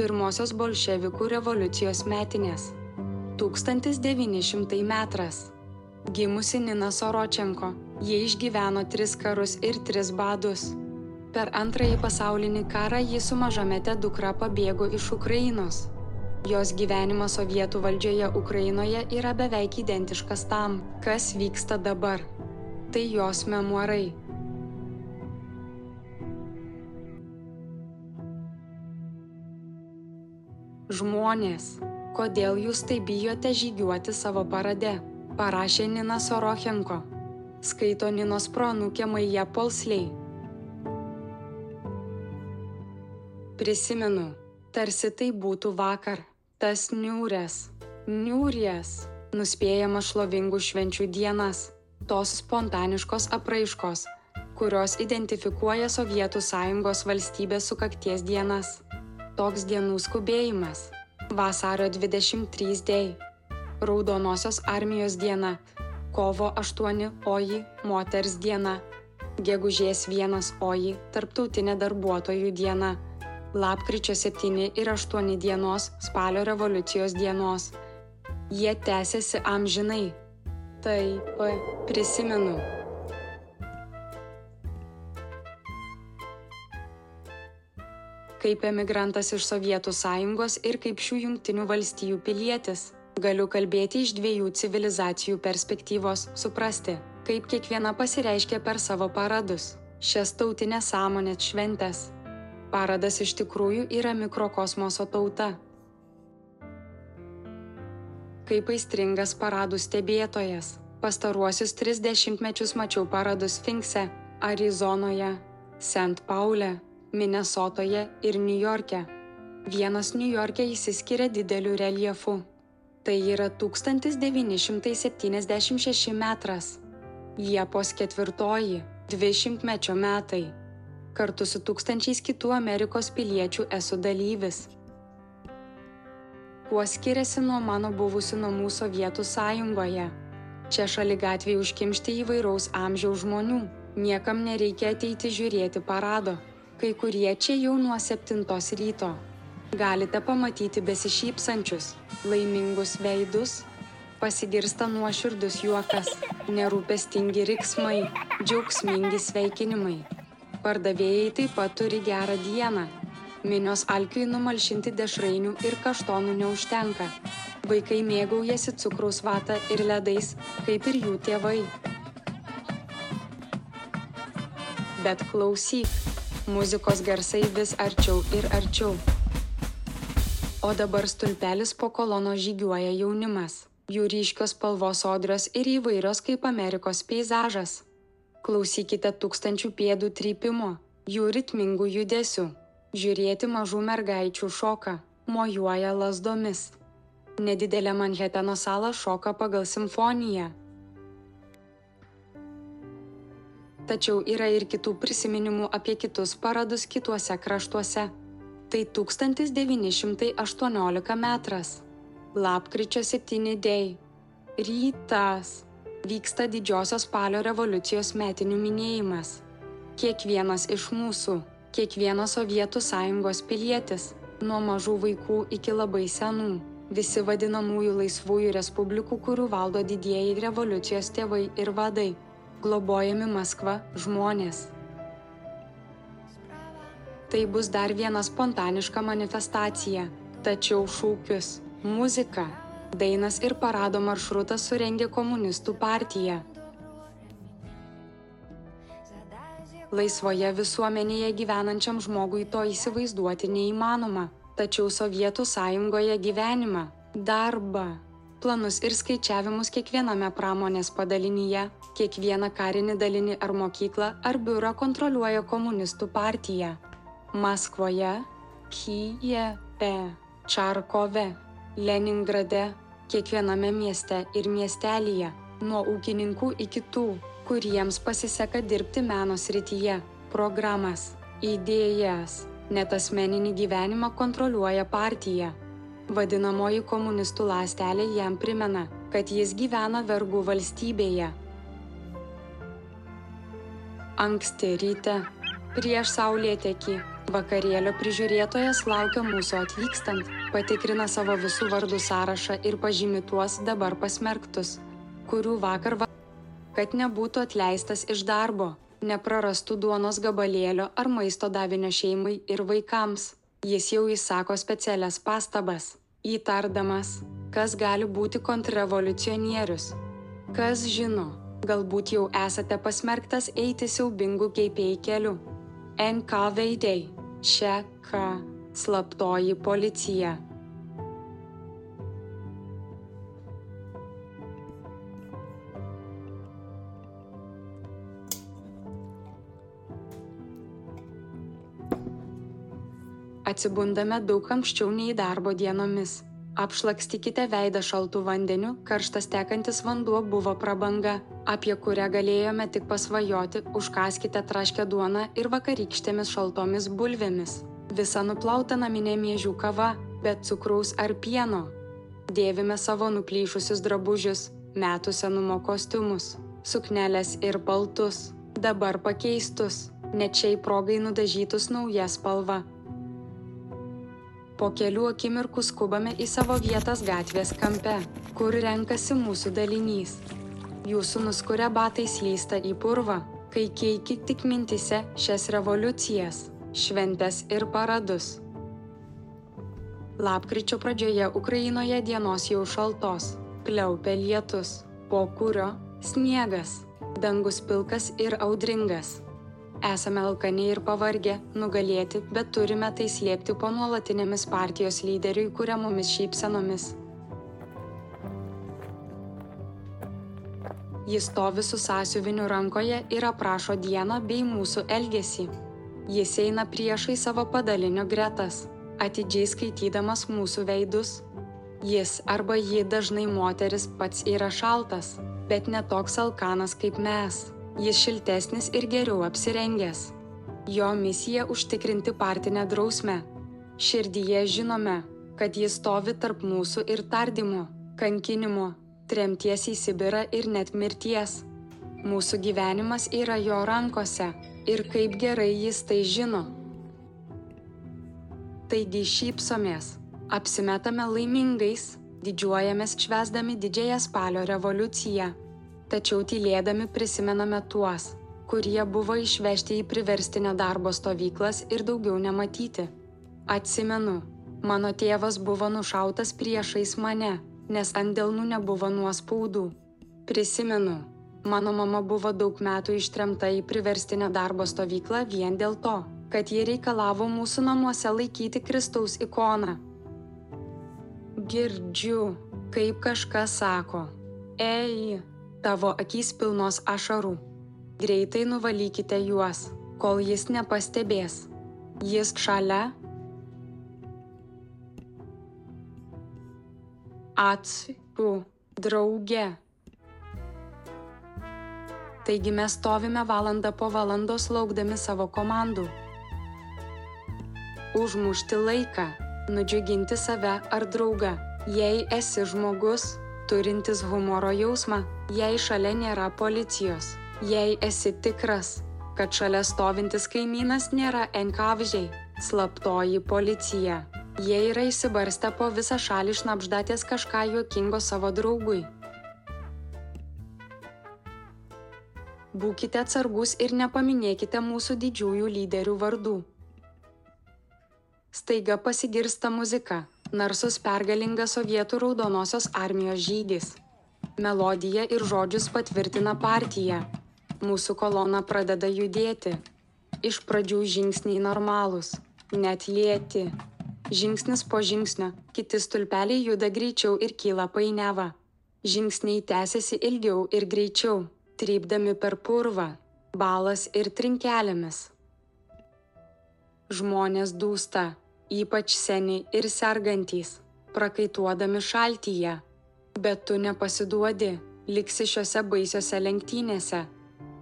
pirmosios bolševikų revoliucijos metinės. 1900 metras. Gimusi Nina Soročenko, jie išgyveno tris karus ir tris badus. Per antrąjį pasaulinį karą ji su mažamete dukra pabėgo iš Ukrainos. Jos gyvenimas sovietų valdžioje Ukrainoje yra beveik identiškas tam, kas vyksta dabar. Tai jos memoarai. Žmonės, kodėl jūs taip bijote žygiuoti savo parade? Parašė Nina Sorochenko. Skaito Ninos pronukė Maija Polsliai. Prisimenu, tarsi tai būtų vakar. Tas niūrės, niūrės, nuspėjamas šlovingų švenčių dienas, tos spontaniškos apraiškos, kurios identifikuoja Sovietų sąjungos valstybės sukakties dienas toks dienų skubėjimas. Vasario 23 dėj. Raudonosios armijos diena. Kovo 8 oji moters diena. Gegužės 1 oji tarptautinė darbuotojų diena. Lapkričio 7 ir 8 dienos spalio revoliucijos dienos. Jie tęsiasi amžinai. Taip, prisimenu, kaip emigrantas iš Sovietų sąjungos ir kaip šių jungtinių valstijų pilietis. Galiu kalbėti iš dviejų civilizacijų perspektyvos, suprasti, kaip kiekviena pasireiškia per savo paradus, šias tautinės sąmonės šventės. Paradas iš tikrųjų yra mikrokosmoso tauta. Kaip aistringas paradų stebėtojas, pastaruosius 30 mečius mačiau paradus Finkse, Arizonoje, St. Paule, Minesotoje ir Niujorke. Vienas Niujorke įsiskiria dideliu reljefu. Tai yra 1976 metras. Liepos ketvirtoji, 20 mečio metai. Kartu su tūkstančiais kitų Amerikos piliečių esu dalyvis. Kuo skiriasi nuo mano buvusių namų Sovietų sąjungoje? Čia šalia gatvėje užkimšti įvairaus amžiaus žmonių. Niekam nereikia ateiti žiūrėti parado kai kurie čia jau nuo 7 ryto. Galite pamatyti besišypsančius, laimingus veidus, pasigirsta nuoširdus juokas, nerūpestingi riksmai, džiaugsmingi sveikinimai. Pardavėjai taip pat turi gerą dieną. Minios alkiui numalšinti dešrainių ir kaštonų neužtenka. Vaikai mėgaujasi cukraus vatą ir ledais, kaip ir jų tėvai. Bet klausyk, Muzikos garsai vis arčiau ir arčiau. O dabar stulpelis po kolono žygiuoja jaunimas. Jų ryškios spalvos odrios ir įvairios kaip Amerikos peizažas. Klausykite tūkstančių pėdų trypimo, jų ritmingų judesių. Žiūrėti mažų mergaičių šoką, mojuoja lasdomis. Nedidelė Manheteno sala šoka pagal simfoniją. Tačiau yra ir kitų prisiminimų apie kitus paradus kituose kraštuose. Tai 1918 metras. Lapkričio 7 dėj. Rytas. Vyksta didžiosios spalio revoliucijos metinių minėjimas. Kiekvienas iš mūsų, kiekvienas Sovietų sąjungos pilietis, nuo mažų vaikų iki labai senų, visi vadinamųjų laisvųjų respublikų, kurių valdo didieji revoliucijos tėvai ir vadai, globojami Maskva žmonės. Tai bus dar viena spontaniška manifestacija, tačiau šūkius, muzika, dainas ir parado maršrutas surengė komunistų partija. Laisvoje visuomenėje gyvenančiam žmogui to įsivaizduoti neįmanoma, tačiau Sovietų sąjungoje gyvenimą, darbą, planus ir skaičiavimus kiekviename pramonės padalinyje, kiekvieną karinį dalinį ar mokyklą ar biurą kontroliuoja komunistų partija. Maskvoje, Kijeve, Čarkove, Leningrade, kiekviename mieste ir miestelyje, nuo ūkininkų iki tų, kuriems pasiseka dirbti meno srityje, programas, idėjas, net asmeninį gyvenimą kontroliuoja partija. Vadinamoji komunistų lastelė jam primena, kad jis gyvena vergų valstybėje. Anksti ryte, prieš saulėtekį, Vakarėlio prižiūrėtojas laukia mūsų atvykstant, patikrina savo visų vardų sąrašą ir pažymi tuos dabar pasmerktus, kurių vakar va... kad nebūtų atleistas iš darbo, neprarastų duonos gabalėlio ar maisto davinio šeimai ir vaikams. Jis jau įsako specialias pastabas, įtardamas, kas gali būti kontrrevoliucionierius. Kas žino, galbūt jau esate pasmerktas eiti siaubingų keipėjų keliu. NKVD čia K. Slaptoji policija. Atsibundame daug anksčiau nei darbo dienomis. Apšlakstykite veidą šaltų vandeniu, karštas tekantis vanduo buvo prabanga, apie kurią galėjome tik pasvajoti, užkaskite traškę duoną ir vakarykštėmis šaltomis bulvėmis. Visa nuplauta naminė miežių kava, bet cukraus ar pieno. Dėvime savo nuplyšusius drabužius, metų senumo kostiumus, suknelės ir baltus, dabar pakeistus, net šiai progai nudažytus nauja spalva. Po kelių akimirkų skubame į savo vietas gatvės kampe, kur renkasi mūsų dalinys. Jūsų nuskuria batai slysta į purvą, kai keiki tik mintise šias revoliucijas, šventes ir paradus. Lapkričio pradžioje Ukrainoje dienos jau šaltos, pliaupia lietus, po kurio sniegas, dangus pilkas ir audringas. Esame alkani ir pavargę, nugalėti, bet turime tai slėpti po nuolatinėmis partijos lyderiui kuriamomis šypsenomis. Jis stovi su sąsiuviniu rankoje ir aprašo dieną bei mūsų elgesį. Jis eina priešai savo padalinio gretas, atidžiai skaitydamas mūsų veidus. Jis arba ji dažnai moteris pats yra šaltas, bet netoks alkanas kaip mes. Jis šiltesnis ir geriau apsirengęs. Jo misija užtikrinti partinę drausmę. Širdyje žinome, kad jis stovi tarp mūsų ir tardymo, kankinimo, tremties į Sibirą ir net mirties. Mūsų gyvenimas yra jo rankose ir kaip gerai jis tai žino. Taigi šypsomės, apsimetame laimingais, didžiuojamės švesdami didžiąją spalio revoliuciją tačiau tylėdami prisimename tuos, kurie buvo išvežti į priverstinio darbo stovyklas ir daugiau nematyti. Atsimenu, mano tėvas buvo nušautas priešais mane, nes ant delnų nebuvo nuospaudų. Prisimenu, mano mama buvo daug metų ištremta į priverstinę darbo stovyklą vien dėl to, kad jie reikalavo mūsų namuose laikyti Kristaus ikoną. Girdžiu, kaip kažkas sako, ei, tavo akys pilnos ašarų. Greitai nuvalykite juos, kol jis nepastebės. Jis šalia. Atsipu, drauge. Taigi mes stovime valandą po valandos laukdami savo komandų. Užmušti laiką, nudžiuginti save ar draugą, jei esi žmogus, turintis humoro jausmą, jei šalia nėra policijos, jei esi tikras, kad šalia stovintis kaimynas nėra enkavžiai, slaptoji policija. Jie yra įsibarstę po visą šalį šnapždatės kažką juokingo savo draugui. Būkite atsargus ir nepaminėkite mūsų didžiųjų lyderių vardų. Staiga pasigirsta muzika narsus pergalingas sovietų raudonosios armijos žygis. Melodiją ir žodžius patvirtina partija. Mūsų kolona pradeda judėti. Iš pradžių žingsniai normalūs, net lėti. Žingsnis po žingsnio, kiti stulpeliai juda greičiau ir kyla painiava. Žingsniai tęsiasi ilgiau ir greičiau, trypdami per purvą, balas ir trinkelėmis. Žmonės dūsta, ypač seni ir sergantys, prakaituodami šaltyje. Bet tu nepasiduodi, liksi šiuose baisiose lenktynėse.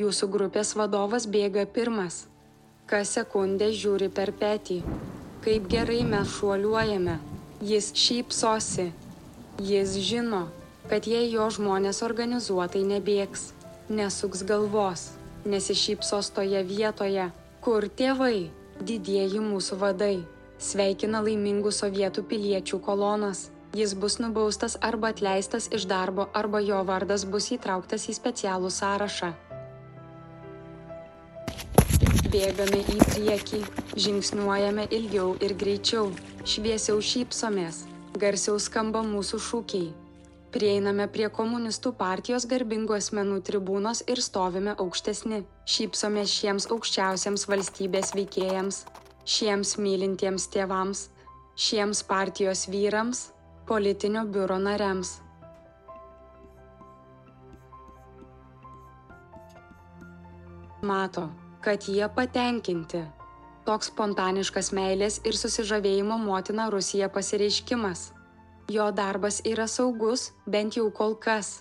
Jūsų grupės vadovas bėga pirmas. Kas sekundę žiūri per petį. Kaip gerai mes šuoliuojame. Jis šypsosi. Jis žino, kad jei jo žmonės organizuotai nebėgs, nesuks galvos, nesišypsos toje vietoje, kur tėvai, Didieji mūsų vadai sveikina laimingų sovietų piliečių kolonas. Jis bus nubaustas arba atleistas iš darbo, arba jo vardas bus įtrauktas į specialų sąrašą. Bėgame į priekį, žingsniuojame ilgiau ir greičiau, šviesiau šypsomės, garsiau skamba mūsų šūkiai. Prieiname prie komunistų partijos garbingų asmenų tribūnos ir stovime aukštesni. Šypsome šiems aukščiausiams valstybės veikėjams, šiems mylintiems tėvams, šiems partijos vyrams, politinio biuro nariams. Mato, kad jie patenkinti. Toks spontaniškas meilės ir susižavėjimo motina Rusija pasireiškimas. Jo darbas yra saugus, bent jau kol kas.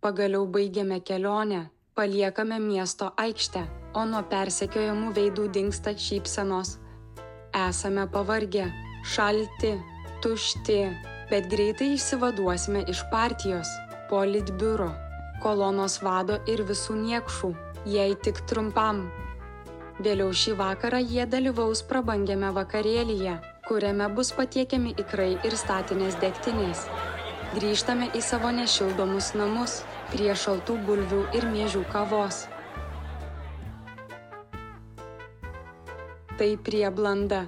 Pagaliau baigiame kelionę, paliekame miesto aikštę, o nuo persekiojamų veidų dinksta šypsenos. Esame pavargę, šalti, tušti, bet greitai išsivaduosime iš partijos, politbiuro, kolonos vado ir visų niekšų, jei tik trumpam. Vėliau šį vakarą jie dalyvaus prabangiame vakarėlyje, kuriame bus patiekiami ikrai ir statinės degtinės. Grįžtame į savo nešildomus namus prie šaltų bulvių ir mėžių kavos. Tai prie blanda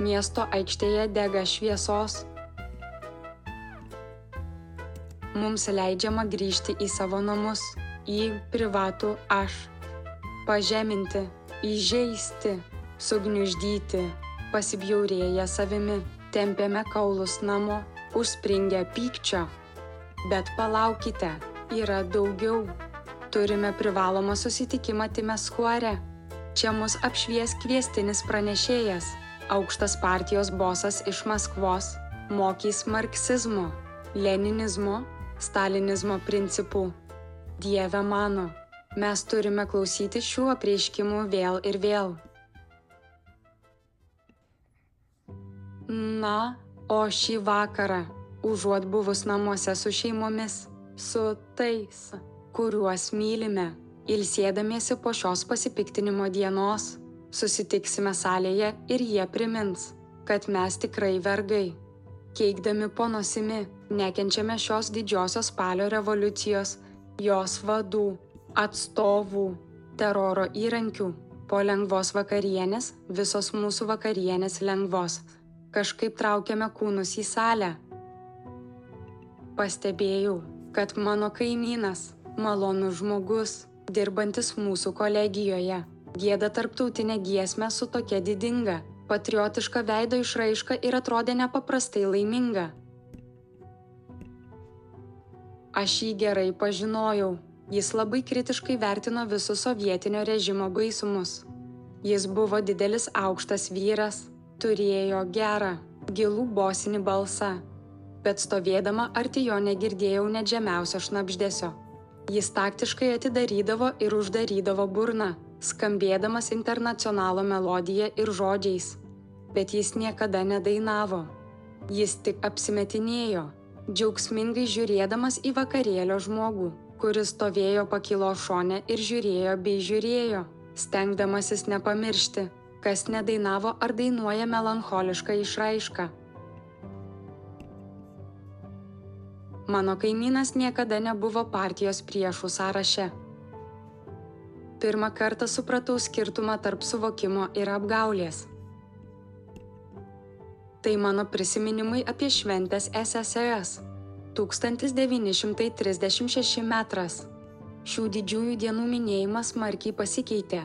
Miesto aikštėje dega šviesos. Mums leidžiama grįžti į savo namus, į privatų aš. Pažeminti, įžeisti, sugniuždyti, pasibjaurėję savimi, tempėme kaulus namo, užspringę pykčio. Bet palaukite, yra daugiau. Turime privalomą susitikimą Timeskuare. Čia mus apšvies kviestinis pranešėjas aukštas partijos bosas iš Maskvos mokys marksizmo, leninizmo, stalinizmo principų. Dieve mano, mes turime klausyti šių apreiškimų vėl ir vėl. Na, o šį vakarą, užuot buvus namuose su šeimomis, su tais, kuriuos mylime, ilsėdamiesi po šios pasipiktinimo dienos, Susitiksime salėje ir jie primins, kad mes tikrai vergai. Keikdami po nosimi, nekenčiame šios didžiosios spalio revoliucijos, jos vadų, atstovų, teroro įrankių. Po lengvos vakarienės, visos mūsų vakarienės lengvos. Kažkaip traukiame kūnus į salę. Pastebėjau, kad mano kaimynas, malonus žmogus, dirbantis mūsų kolegijoje, Gėda tarptautinę giesmę su tokia didinga, patriotiška veido išraiška ir atrodė nepaprastai laiminga. Aš jį gerai pažinojau, jis labai kritiškai vertino visus sovietinio režimo baisumus. Jis buvo didelis aukštas vyras, turėjo gerą, gilų bosinį balsą, bet stovėdama arti jo negirdėjau net žemiausio šnapždėsio. Jis taktiškai atidarydavo ir uždarydavo burną, skambėdamas internacionalo melodiją ir žodžiais, bet jis niekada nedainavo. Jis tik apsimetinėjo, džiaugsmingai žiūrėdamas į vakarėlio žmogų, kuris stovėjo pakilo šone ir žiūrėjo bei žiūrėjo, stengdamasis nepamiršti, kas nedainavo ar dainuoja melancholišką išraišką. Mano kaimynas niekada nebuvo partijos priešų sąraše pirmą kartą supratau skirtumą tarp suvokimo ir apgaulės. Tai mano prisiminimai apie šventės SSRS 1936 metras. Šių didžiųjų dienų minėjimas smarkiai pasikeitė